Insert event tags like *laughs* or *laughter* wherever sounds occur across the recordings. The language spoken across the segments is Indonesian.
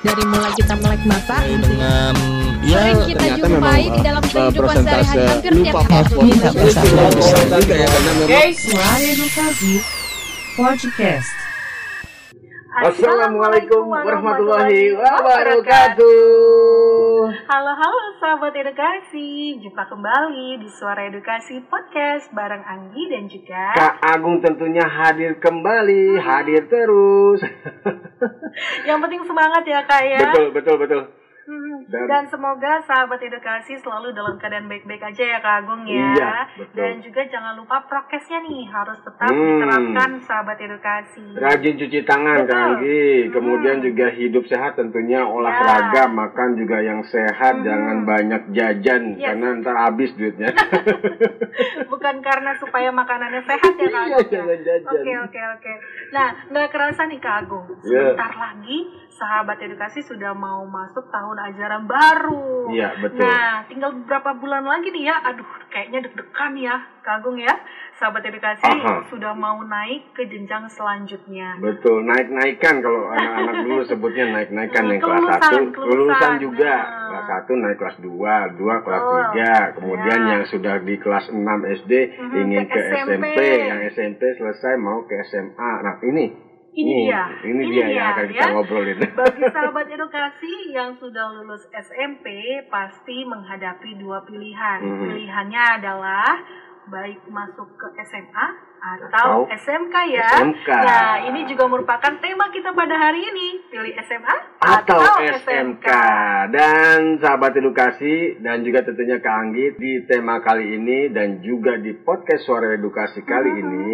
Dari mulai kita melek mata, dengan ya sering kita ternyata jumpai memang, di dalam uh, kehidupan sehari-hari hampir tiap hari. password Bisa itu bersama. juga besar juga ya karena memang Suara Edukasi Podcast. Assalamualaikum warahmatullahi wabarakatuh. Halo halo sahabat edukasi, jumpa kembali di Suara Edukasi Podcast bareng Anggi dan juga Kak Agung tentunya hadir kembali, hadir terus. *laughs* yang penting semangat ya kak ya. Betul, betul, betul. Hmm, Dan- Dan, semoga sahabat edukasi selalu dalam keadaan baik-baik aja ya Kak Agung ya. Iya, betul. Dan juga jangan lupa prokesnya nih harus tetap Hmm. diterapkan sahabat edukasi. Rajin cuci tangan, Betul. Kak Anggi. Kemudian Hmm. juga hidup sehat tentunya olahraga, makan juga yang sehat, Hmm. jangan banyak jajan Yes. karena ntar habis duitnya. *laughs* Bukan karena supaya makanannya sehat ya Kak Iya, Agung. ya? Oke oke oke. Nah nggak kerasa nih Kak Agung. Iya. Sebentar lagi sahabat edukasi sudah mau masuk tahun ajaran baru. Iya, betul. Nah tinggal beberapa bulan lagi nih ya. Aduh kayaknya deg-degan ya Kak Agung ya. Sahabat edukasi Aha. sudah mau naik ke jenjang selanjutnya. Betul, naik-naikan kalau anak-anak dulu sebutnya naik-naikan Hmm, yang kelas kelulusan, 1, kelulusan. kelulusan juga. Nah. Kelas 1 naik kelas 2, 2 kelas Oh, 3, kemudian ya. yang sudah di kelas 6 SD Mhm, ingin ke ke SMP. SMP. yang SMP selesai mau ke SMA. Nah, ini Ini nih, dia, Ini, ini dia, dia, yang akan kita ya. ngobrolin. *laughs* Bagi sahabat edukasi yang sudah lulus SMP pasti menghadapi dua pilihan. Mhm. Pilihannya adalah baik masuk ke SMA Atau atau, SMK ya. SMK. Nah, ini juga merupakan tema kita pada hari ini. Pilih SMA atau SMK dan sahabat edukasi dan juga tentunya Kak Anggi di tema kali ini dan juga di podcast suara edukasi kali Mm-hmm. ini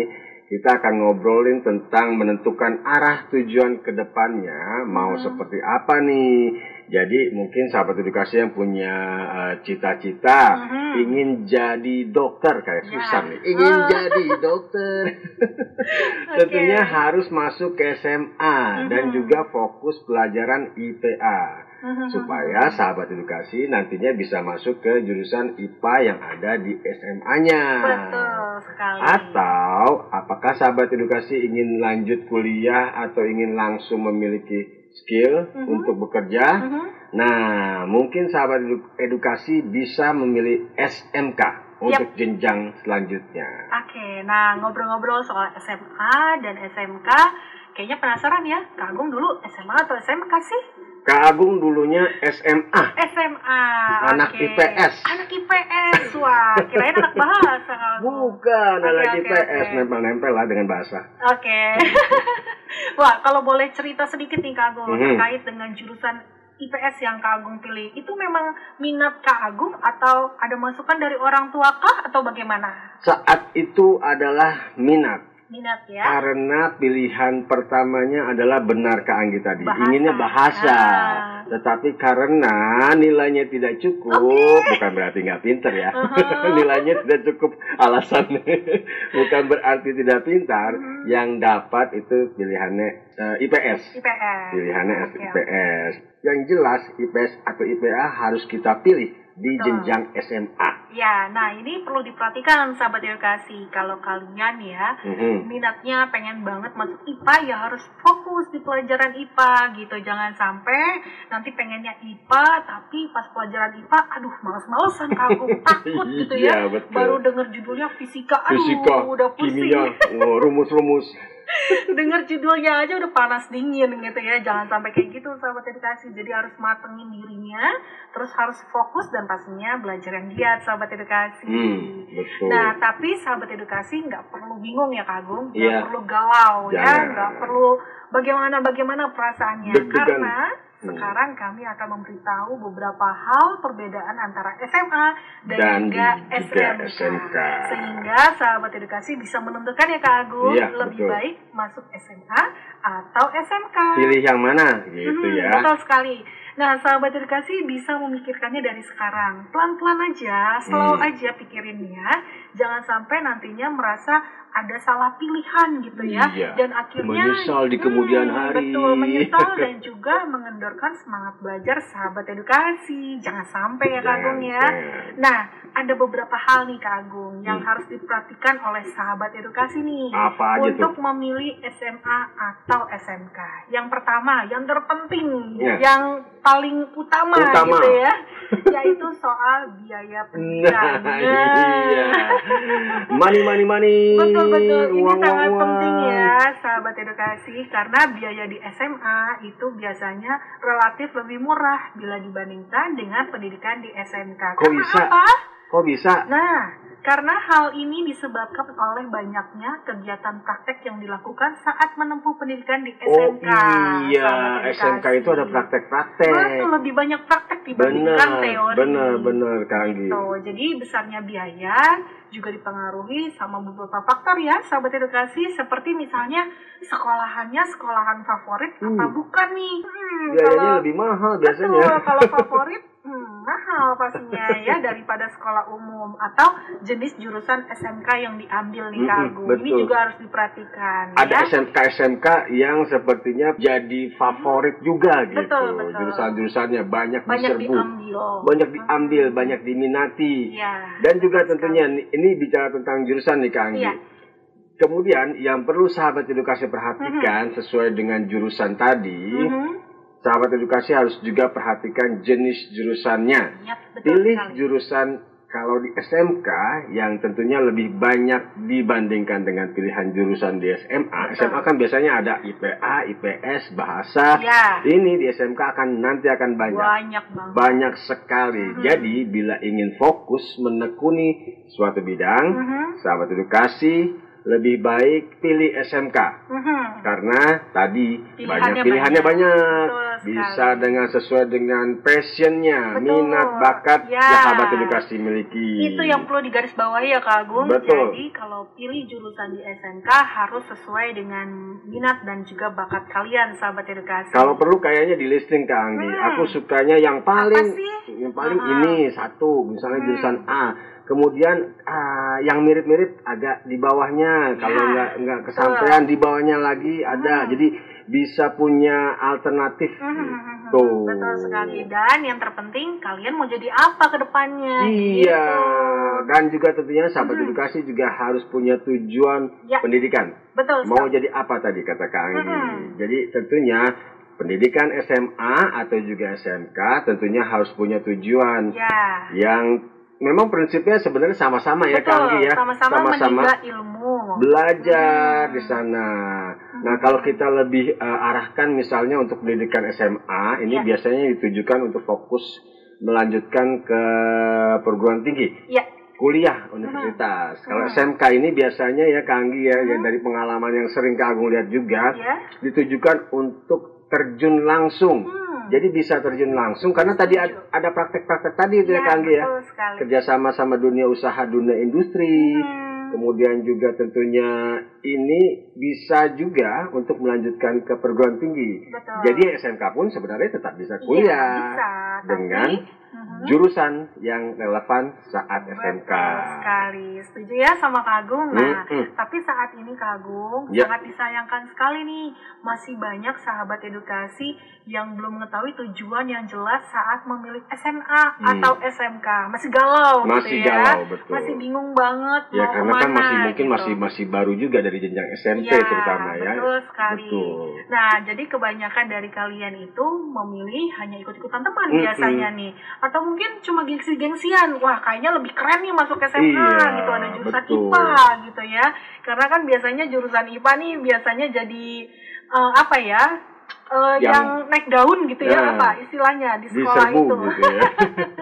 kita akan ngobrolin tentang menentukan arah tujuan ke depannya mau Mm-hmm. seperti apa nih jadi mungkin sahabat edukasi yang punya eh, cita-cita Mhm. ingin jadi dokter kayak Ya. susah nih ingin Ah. jadi dokter *laughs* *laughs* tentunya harus masuk ke SMA dan Mhm. juga fokus pelajaran IPA. Supaya sahabat edukasi nantinya bisa masuk ke jurusan IPA yang ada di SMA-nya. Betul sekali. Atau apakah sahabat edukasi ingin lanjut kuliah atau ingin langsung memiliki skill Mhm. untuk bekerja? Mhm. Nah, mungkin sahabat edu- edukasi bisa memilih SMK untuk jenjang selanjutnya. Oke, nah ngobrol-ngobrol soal SMA dan SMK, kayaknya penasaran ya, Kak Agung dulu SMA atau SMK sih? Kak Agung dulunya SMA. SMA. Anak oke. IPS. Anak IPS. Wah, kirain anak bahasa. Bukan, Oke, anak oke, IPS oke. nempel-nempel lah dengan bahasa. Oke. *laughs* Wah, kalau boleh cerita sedikit nih Kak Agung Mhm. terkait dengan jurusan IPS yang Kak Agung pilih. Itu memang minat Kak Agung atau ada masukan dari orang tua kah atau bagaimana? Saat itu adalah minat. Minat ya. Karena pilihan pertamanya adalah benar Kak Anggi tadi. Bahasa. Inginnya bahasa. Ah. Tetapi karena nilainya tidak cukup, bukan berarti nggak pinter ya. Uh-huh. *laughs* nilainya tidak cukup alasannya. *laughs* bukan berarti tidak pintar. Hmm. Yang dapat itu pilihannya eh, IPS. IPS. Pilihannya Oke, IPS. Yang jelas IPS atau IPA harus kita pilih di Betul. jenjang SMA. Ya, nah ini perlu diperhatikan sahabat edukasi. Kalau kalian ya Mhm. minatnya pengen banget masuk IPA ya harus fokus di pelajaran IPA gitu. Jangan sampai nanti pengennya IPA tapi pas pelajaran IPA aduh males-malesan kagum *laughs* takut gitu ya. Betul. Baru denger judulnya fisika aduh Fisika, udah pusing. kimia, oh, rumus-rumus. *laughs* denger judulnya aja udah panas dingin gitu ya. Jangan sampai kayak gitu sahabat edukasi. Jadi harus matengin dirinya, terus harus fokus dan pastinya belajar yang giat sahabat edukasi. Hmm, betul. Nah, tapi sahabat edukasi nggak perlu bingung ya Kagum, nggak Iya. perlu galau ya, Jangan. nggak perlu bagaimana bagaimana perasaannya, Deg-degan. karena Hmm. sekarang kami akan memberitahu beberapa hal perbedaan antara SMA dan, Dan juga, juga SMK. SMK. sehingga sahabat edukasi bisa menentukan ya Kak Agung Iya, lebih betul. baik masuk SMA atau SMK. Pilih yang mana gitu Hmm, ya. Betul sekali. Nah, sahabat edukasi bisa memikirkannya dari sekarang. Pelan-pelan aja, slow Hmm. aja pikirinnya. jangan sampai nantinya merasa ada salah pilihan gitu ya Iya. dan akhirnya Menyesal di kemudian Hmm, hari. betul menyesal *laughs* dan juga mengendorkan semangat belajar sahabat edukasi jangan sampai ya Kak Agung ya nah ada beberapa hal nih Kak Agung yang Hmm. harus diperhatikan oleh sahabat edukasi nih Apa aja untuk tuh? memilih SMA atau SMK. Yang pertama, yang terpenting, Ya. yang paling utama, Utama. gitu ya, *laughs* yaitu soal biaya pendidikan. Nah, *laughs* iya. Money, money, money. Betul betul, ini Uang, sangat uang, penting ya, sahabat edukasi, karena biaya di SMA itu biasanya relatif lebih murah bila dibandingkan dengan pendidikan di SMK. Kok Karena bisa? apa? Kok bisa? Nah, karena hal ini disebabkan oleh banyaknya kegiatan praktek yang dilakukan saat menempuh pendidikan di Oh SMK. iya, sahabat SMK itu ada praktek-praktek. Betul, lebih banyak praktek dibandingkan Benar, teori. benar, benar, Kak Anggi. Gitu. Jadi besarnya biaya juga dipengaruhi sama beberapa faktor ya, sahabat edukasi. Seperti misalnya sekolahannya sekolahan favorit apa Hmm. bukan nih? Hmm, Biayanya kalau lebih mahal biasanya. Betul, kalau *laughs* favorit mahal pastinya ya *laughs* daripada sekolah umum atau jenis jurusan SMK yang diambil nih Kak Agung. Ini betul. juga harus diperhatikan Ada ya. SMK SMK yang sepertinya jadi favorit juga gitu. Betul, betul. Jurusan-jurusannya banyak, banyak diserbu, diambil. banyak diambil, banyak diminati. Iya. Dan juga tentunya ini- ini bicara tentang jurusan nih Kak Anggi. Iya. Kemudian yang perlu sahabat edukasi perhatikan sesuai dengan jurusan tadi, Mhm. Sahabat edukasi harus juga perhatikan jenis jurusannya. Yap, betul Pilih sekali. jurusan kalau di SMK yang tentunya lebih banyak dibandingkan dengan pilihan jurusan di SMA. Betul. SMA kan biasanya ada IPA, IPS, bahasa. Ya, Ini di SMK akan nanti akan banyak. banyak banget. Banyak sekali. Mhm. Jadi bila ingin fokus menekuni suatu bidang, Mhm. sahabat edukasi lebih baik pilih SMK Mhm. karena tadi Pilihannya banyak pilihannya banyak. banyak, bisa dengan sesuai dengan passionnya, Betul. minat, bakat Ya. yang sahabat edukasi miliki. Itu yang perlu digarisbawahi ya Kak Agung. Betul. Jadi kalau pilih jurusan di SMK harus sesuai dengan minat dan juga bakat kalian sahabat edukasi. Kalau perlu kayaknya di listing Kak Anggi. Hmm. Aku sukanya yang paling yang paling Ah. ini satu, misalnya Hmm. jurusan A. Kemudian ah, yang mirip-mirip agak di bawahnya. Kalau Ya, nggak nggak kesampaian di bawahnya lagi ada. Hmm. Jadi bisa punya alternatif Mhm. gitu. Betul sekali. Dan yang terpenting kalian mau jadi apa ke depannya? Iya, Gitu. dan juga tentunya sahabat Mhm. edukasi juga harus punya tujuan Ya. pendidikan. Betul Mau sekali. jadi apa tadi kata Kak Anggi? Mhm. Jadi tentunya pendidikan SMA atau juga SMK tentunya harus punya tujuan Ya. yang memang prinsipnya sebenarnya sama-sama ya. Anggi ya. Sama-sama ilmu. belajar Hmm. di sana. Nah, kalau kita lebih eh, arahkan misalnya untuk pendidikan SMA, ini Ya. biasanya ditujukan untuk fokus melanjutkan ke perguruan tinggi, Ya. kuliah universitas. Kalau Hmm. SMK ini biasanya ya Kang ya, ya Hmm. dari pengalaman yang sering Kang Agung lihat juga, Ya. ditujukan untuk terjun langsung. Hmm. Jadi bisa terjun langsung karena tadi ada praktek-praktek tadi itu ya, Ya, Anggi ya. Sekali. Kerjasama sama dunia usaha, dunia industri. Hmm. Kemudian juga tentunya ini bisa juga untuk melanjutkan ke perguruan tinggi. Betul. Jadi SMK pun sebenarnya tetap bisa Iya, kuliah bisa, dengan tapi. Jurusan yang relevan saat SMK. Betul sekali. Setuju ya sama Kak Agung. Nah, Mm-mm. tapi saat ini Kak Agung Ya. sangat disayangkan sekali nih. Masih banyak sahabat edukasi yang belum mengetahui tujuan yang jelas saat memilih SMA Hmm. atau SMK. Masih galau Masih gitu ya. galau, betul. Masih bingung banget Ya mau karena kan ke mana, masih mungkin gitu. masih masih baru juga dari jenjang SMP Iya, terutama ya. Betul sekali. Betul. Nah, jadi kebanyakan dari kalian itu memilih hanya ikut-ikutan teman Mm-mm. biasanya nih. Atau mungkin cuma gengsi-gengsian. Wah, kayaknya lebih keren nih masuk SMA Iya, gitu. Ada jurusan betul. IPA gitu ya. Karena kan biasanya jurusan IPA nih biasanya jadi eh, apa ya? eh, Yang- yang, naik daun gitu ya Nah, apa istilahnya di sekolah Diserbu itu. gitu ya.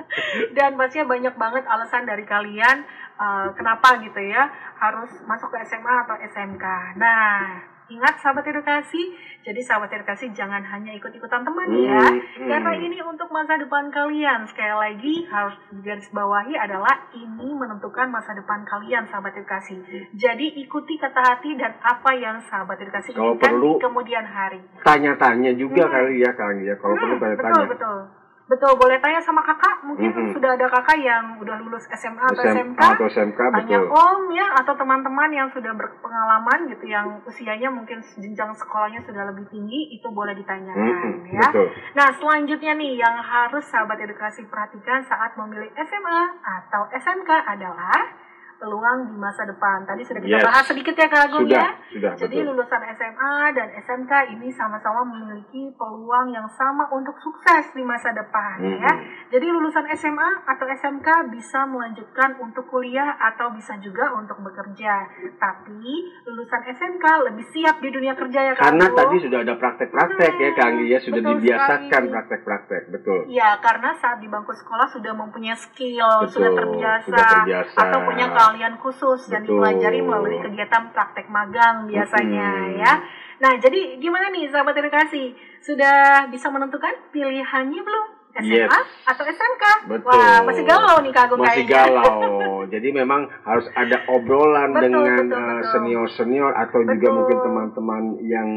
*laughs* Dan pastinya banyak banget alasan dari kalian eh, kenapa gitu ya harus masuk ke SMA atau SMK. Nah, ingat sahabat edukasi, jadi sahabat edukasi jangan hanya ikut-ikutan teman ya, Hmm, hmm. karena ini untuk masa depan kalian. Sekali lagi harus garis bawahi adalah ini menentukan masa depan kalian sahabat edukasi. Jadi ikuti kata hati dan apa yang sahabat edukasi Kalau inginkan perlu, di kemudian hari. Tanya-tanya juga Hmm. kali ya Kang ya. Kalau perlu Hmm, betul tanya-tanya. betul. Betul, boleh tanya sama kakak. Mungkin Mhm. sudah ada kakak yang udah lulus SMA atau SMK. atau SMK Tanya betul. om ya atau teman-teman yang sudah berpengalaman gitu yang usianya mungkin jenjang sekolahnya sudah lebih tinggi itu boleh ditanyakan Mhm, ya. Betul. Nah selanjutnya nih yang harus sahabat edukasi perhatikan saat memilih SMA atau SMK adalah peluang di masa depan. Tadi sudah kita Yes. bahas sedikit ya Kak Agung Sudah, ya. sudah Jadi betul. lulusan SMA dan SMK ini sama-sama memiliki peluang yang sama untuk sukses di masa depan Mhm. ya. Jadi lulusan SMA atau SMK bisa melanjutkan untuk kuliah atau bisa juga untuk bekerja. Tapi lulusan SMK lebih siap di dunia kerja ya Kak Karena Agung. tadi sudah ada praktek-praktek ya Kak Anggi ya, sudah Betul dibiasakan praktek-praktek, betul. Iya, karena saat di bangku sekolah sudah mempunyai skill, Betul, sudah terbiasa, sudah terbiasa. atau punya keahlian khusus yang Betul. dipelajari melalui kegiatan praktek magang biasanya Mm-mm. ya. Nah, jadi gimana nih sahabat edukasi? Sudah bisa menentukan pilihannya belum? SMA Yes. atau SMK? Betul. Wah, masih galau nih Kak Agung Masih kayaknya. galau. Jadi memang harus ada obrolan Betul, dengan eh, betul. senior-senior atau juga Betul. mungkin teman-teman yang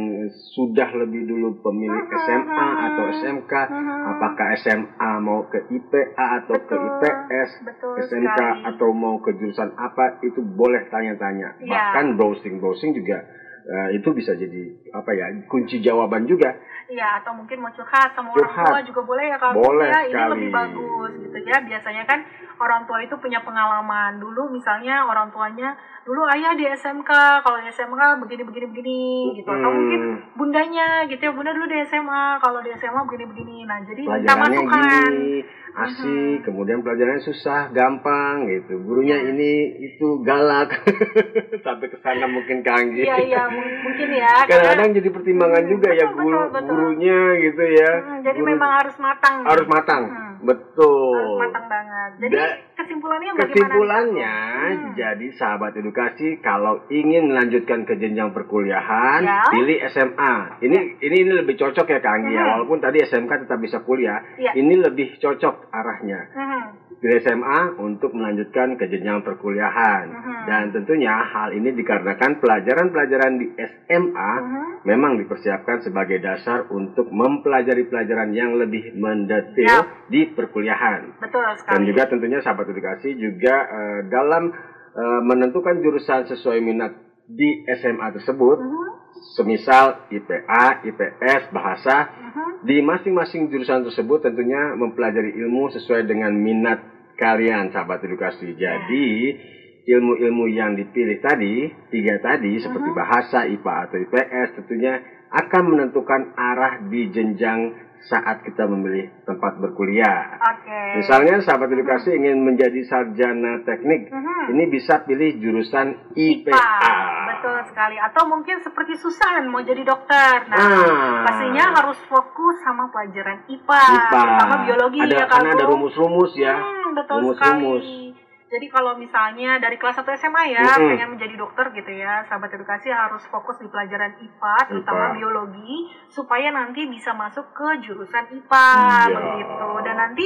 sudah lebih dulu pemilik Mhm, SMA mhm. atau SMK. Mhm. Apakah SMA mau ke IPA atau ke Betul, IPS? betul SMK sekali. atau mau ke jurusan apa itu boleh tanya-tanya. Iya. Bahkan browsing-browsing juga eh, itu bisa jadi apa ya kunci jawaban juga. Iya, atau mungkin mau curhat sama Curhat. orang tua juga boleh ya Kak. Boleh ya, ini sekali. lebih bagus gitu ya. Biasanya kan orang tua itu punya pengalaman. Dulu misalnya orang tuanya dulu ayah di SMK, kalau di SMK begini begini begini gitu. Atau Hmm. mungkin bundanya gitu ya, bunda dulu di SMA, kalau di SMA begini begini. Nah, jadi minta masukan. gini asik kemudian pelajarannya susah gampang gitu gurunya ini itu galak *laughs* sampai ke sana mungkin kanggi Iya, iya, mung- mungkin ya. *laughs* karena- kadang-kadang jadi pertimbangan Hmm, juga ya betul, guru betul, betul. gurunya gitu ya Hmm, jadi Guru- memang harus matang. nih. harus matang Hmm. betul Harus matang banget. Jadi Da- kesimpulannya bagaimana? Kesimpulannya, Hmm. jadi sahabat edukasi kalau ingin melanjutkan ke jenjang perkuliahan, Ya. pilih SMA. Ini ini ini lebih cocok ya Kang ya, Hmm. walaupun tadi SMK tetap bisa kuliah, Ya. ini lebih cocok arahnya. Hmm. Pilih SMA untuk melanjutkan ke jenjang perkuliahan. Mhm. Dan tentunya hal ini dikarenakan pelajaran-pelajaran di SMA Mhm. memang dipersiapkan sebagai dasar untuk mempelajari pelajaran yang lebih mendetil Ya. di perkuliahan. Betul Dan sekali. juga tentunya sahabat edukasi juga eh, dalam eh, menentukan jurusan sesuai minat di SMA tersebut, Mhm. semisal IPA, IPS, bahasa, Mhm. di masing-masing jurusan tersebut tentunya mempelajari ilmu sesuai dengan minat kalian sahabat edukasi. Jadi ilmu-ilmu yang dipilih tadi, tiga tadi seperti bahasa, IPA atau IPS tentunya akan menentukan arah di jenjang saat kita memilih tempat berkuliah. Oke. Misalnya sahabat edukasi ingin menjadi sarjana teknik, Mhm. ini bisa pilih jurusan IPA. Betul sekali. Atau mungkin seperti Susan mau jadi dokter. Nah, Ah. pastinya harus fokus sama pelajaran IPA, IPA. terutama biologi ada, ya karena ada rumus-rumus ya. Hmm, betul Rumus-rumus. sekali. Jadi kalau misalnya dari kelas 1 SMA ya Mm-mm. pengen menjadi dokter gitu ya, sahabat edukasi harus fokus di pelajaran IPA, terutama IPA. biologi, supaya nanti bisa masuk ke jurusan IPA Iya. begitu. Dan nanti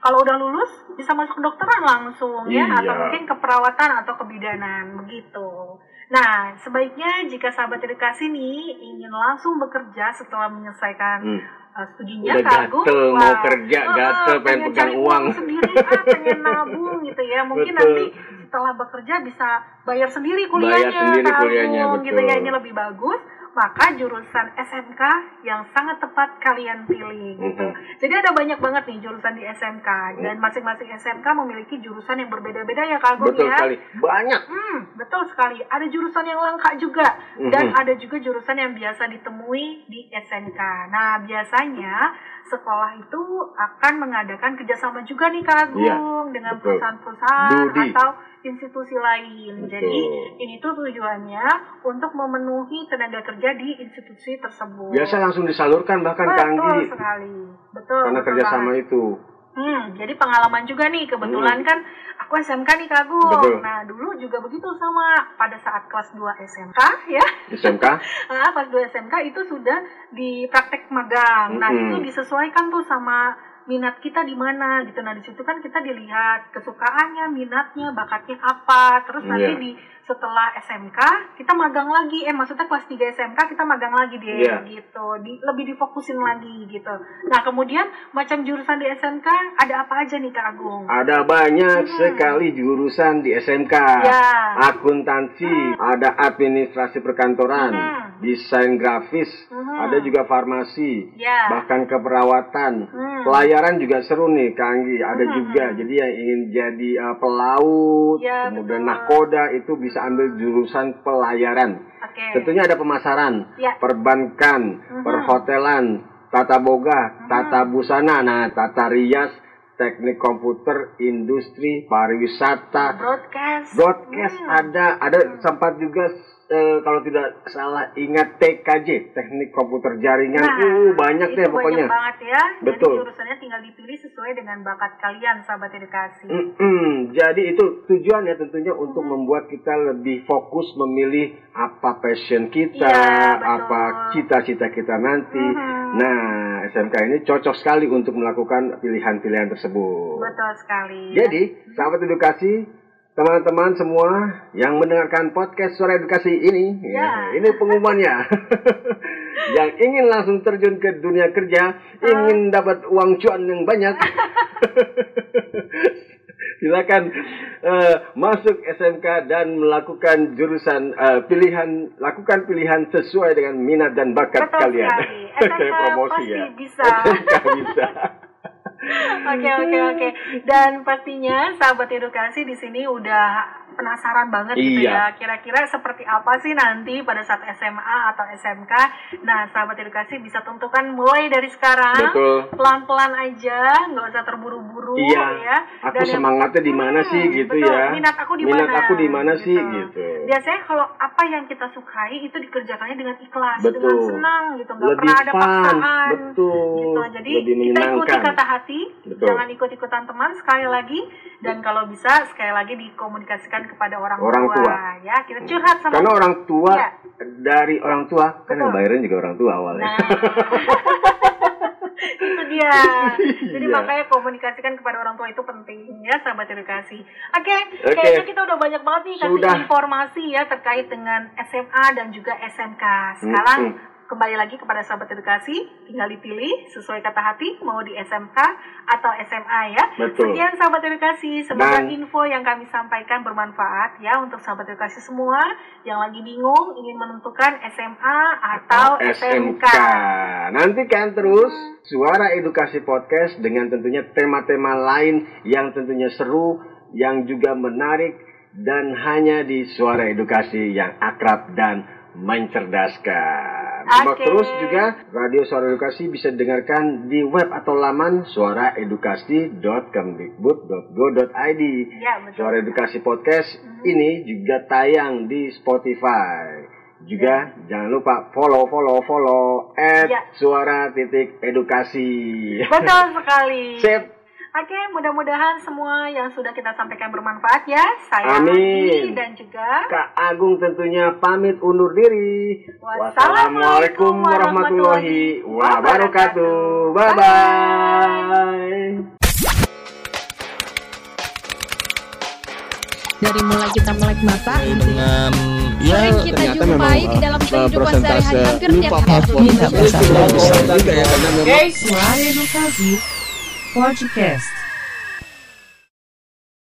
kalau udah lulus bisa masuk kedokteran langsung ya, Iya. atau mungkin keperawatan atau kebidanan begitu. Nah, sebaiknya jika sahabat edukasi nih ingin langsung bekerja setelah menyelesaikan Hmm. Uh, studinya Udah kagum gatel mau wah, kerja, uh, gatel pengen pegang cari uang. sendiri ah pengen nabung gitu ya mungkin Betul. nanti setelah bekerja bisa bayar sendiri kuliahnya Bayar sendiri tabung, kuliahnya, gitu ya betul. ini lebih bagus maka jurusan SMK yang sangat tepat kalian pilih gitu. Jadi ada banyak banget nih jurusan di SMK dan masing-masing SMK memiliki jurusan yang berbeda-beda ya Kak Agung Betul ya. sekali. Banyak. Hmm, betul sekali. Ada jurusan yang langka juga dan ada juga jurusan yang biasa ditemui di SMK. Nah, biasanya sekolah itu akan mengadakan kerjasama juga nih Kak Agung Iya, dengan betul. perusahaan-perusahaan atau institusi lain. Betul. Jadi ini tuh tujuannya untuk memenuhi tenaga kerja di institusi tersebut. Biasa langsung disalurkan bahkan betul Anggi sekali. Betul. karena betul kerjasama banget. itu. Hmm, jadi pengalaman juga nih kebetulan kan aku SMK nih Kagum. Hmm. Betul. Nah, dulu juga begitu sama pada saat kelas 2 SMK ya. SMK Nah, *laughs* kelas 2 SMK itu sudah di praktek magang. Nah, Mm-mm. itu disesuaikan tuh sama minat kita di mana gitu. Nah di situ kan kita dilihat kesukaannya, minatnya, bakatnya apa. Terus nanti Iya. di setelah SMK kita magang lagi. Eh maksudnya kelas 3 SMK kita magang lagi deh Iya. gitu. Di, lebih difokusin lagi gitu. Nah kemudian macam jurusan di SMK ada apa aja nih Kak Agung? Ada banyak Hmm. sekali jurusan di SMK. Ya. Akuntansi, ada administrasi perkantoran, Hmm. desain grafis, Mhm. ada juga farmasi, Ya. bahkan keperawatan. Hmm. Pelayaran juga seru nih, Kak Anggi. Ada Mhm. juga. Jadi yang ingin jadi uh, pelaut, Ya, kemudian betul. nakoda itu bisa ambil jurusan pelayaran. Oke. Tentunya ada pemasaran, Ya. perbankan, Mhm. perhotelan, tata boga, tata busana, nah tata rias, teknik komputer, industri, pariwisata, Broadcast. broadcast Hmm. ada, ada sempat juga eh, kalau tidak salah ingat TKJ, teknik komputer jaringan, Nah, uh banyak deh pokoknya. Banyak banget ya. Betul. Jadi jurusannya tinggal dipilih sesuai dengan bakat kalian, sahabat edukasi. Mm-mm. Jadi itu tujuannya tentunya untuk membuat kita lebih fokus memilih apa passion kita, betul. apa cita-cita kita nanti. Mhm. Nah, SMK ini cocok sekali untuk melakukan pilihan-pilihan tersebut. Betul sekali. Jadi, sahabat edukasi, teman-teman semua yang mendengarkan podcast Suara Edukasi ini, Ya. *laughs* ini pengumumannya. *laughs* yang ingin langsung terjun ke dunia kerja, ingin dapat uang cuan yang banyak. *laughs* Silakan eh, masuk SMK dan melakukan jurusan eh, pilihan, lakukan pilihan sesuai dengan minat dan bakat Betul kalian. sekali. *laughs* SMK Promosi pasti ya. bisa. *laughs* SMK bisa. *laughs* Oke oke oke. Dan pastinya sahabat edukasi di sini udah penasaran banget gitu Iya. ya. Kira-kira seperti apa sih nanti pada saat SMA atau SMK? Nah, sahabat edukasi bisa tentukan mulai dari sekarang. Betul. Pelan-pelan aja, nggak usah terburu-buru Iya. ya. Aku Dan semangatnya di mana sih Hmm, gitu betul. ya. Minat aku di Minat mana? aku di mana sih gitu. Biasanya kalau apa yang kita sukai itu dikerjakannya dengan ikhlas, Betul. dengan senang gitu, nggak pernah ada fun, paksaan. betul. Gitu. Jadi Lebih kita ikuti kata hati, Betul. jangan ikut-ikutan teman sekali lagi dan kalau bisa sekali lagi dikomunikasikan kepada orang, Orang tua. ya. Kita curhat sama Karena orang tua Iya. dari orang tua kan yang Betul. bayarin juga orang tua awalnya. Nah, *laughs* itu dia. Jadi Iya. makanya komunikasikan kepada orang tua itu penting ya, sahabat edukasi. Oke, Oke. kayaknya kita udah banyak banget nih kasih Sudah. informasi ya terkait dengan SMA dan juga SMK. Sekarang Mm-mm. Kembali lagi kepada sahabat edukasi, tinggal dipilih sesuai kata hati mau di SMK atau SMA ya. Betul. Sekian sahabat edukasi, semoga Dan- info yang kami sampaikan bermanfaat ya untuk sahabat edukasi semua yang lagi bingung ingin menentukan SMA atau SMK. Nantikan terus Suara Edukasi Podcast dengan tentunya tema-tema lain yang tentunya seru, yang juga menarik dan hanya di Suara Edukasi yang akrab dan mencerdaskan. Simak Oke. terus juga Radio Suara Edukasi bisa dengarkan di web atau laman suaraedukasi.kemdikbud.go.id. Ya, betul. Suara Edukasi Podcast ini juga tayang di Spotify. Juga jangan lupa follow follow follow at Ya. suara titik edukasi. Betul *laughs* sekali. Sip. Oke, mudah-mudahan semua yang sudah kita sampaikan bermanfaat ya. Saya Amin. Dan juga Kak Agung tentunya pamit undur diri. Wassalamualaikum warahmatullahi wabarakatuh. Bye Bye. dari mulai kita melek mata dengan ya sering kita ternyata jumpai memang di dalam uh, kehidupan sehari-hari hampir tiap lupa hari. memang Suara Edukasi Podcast.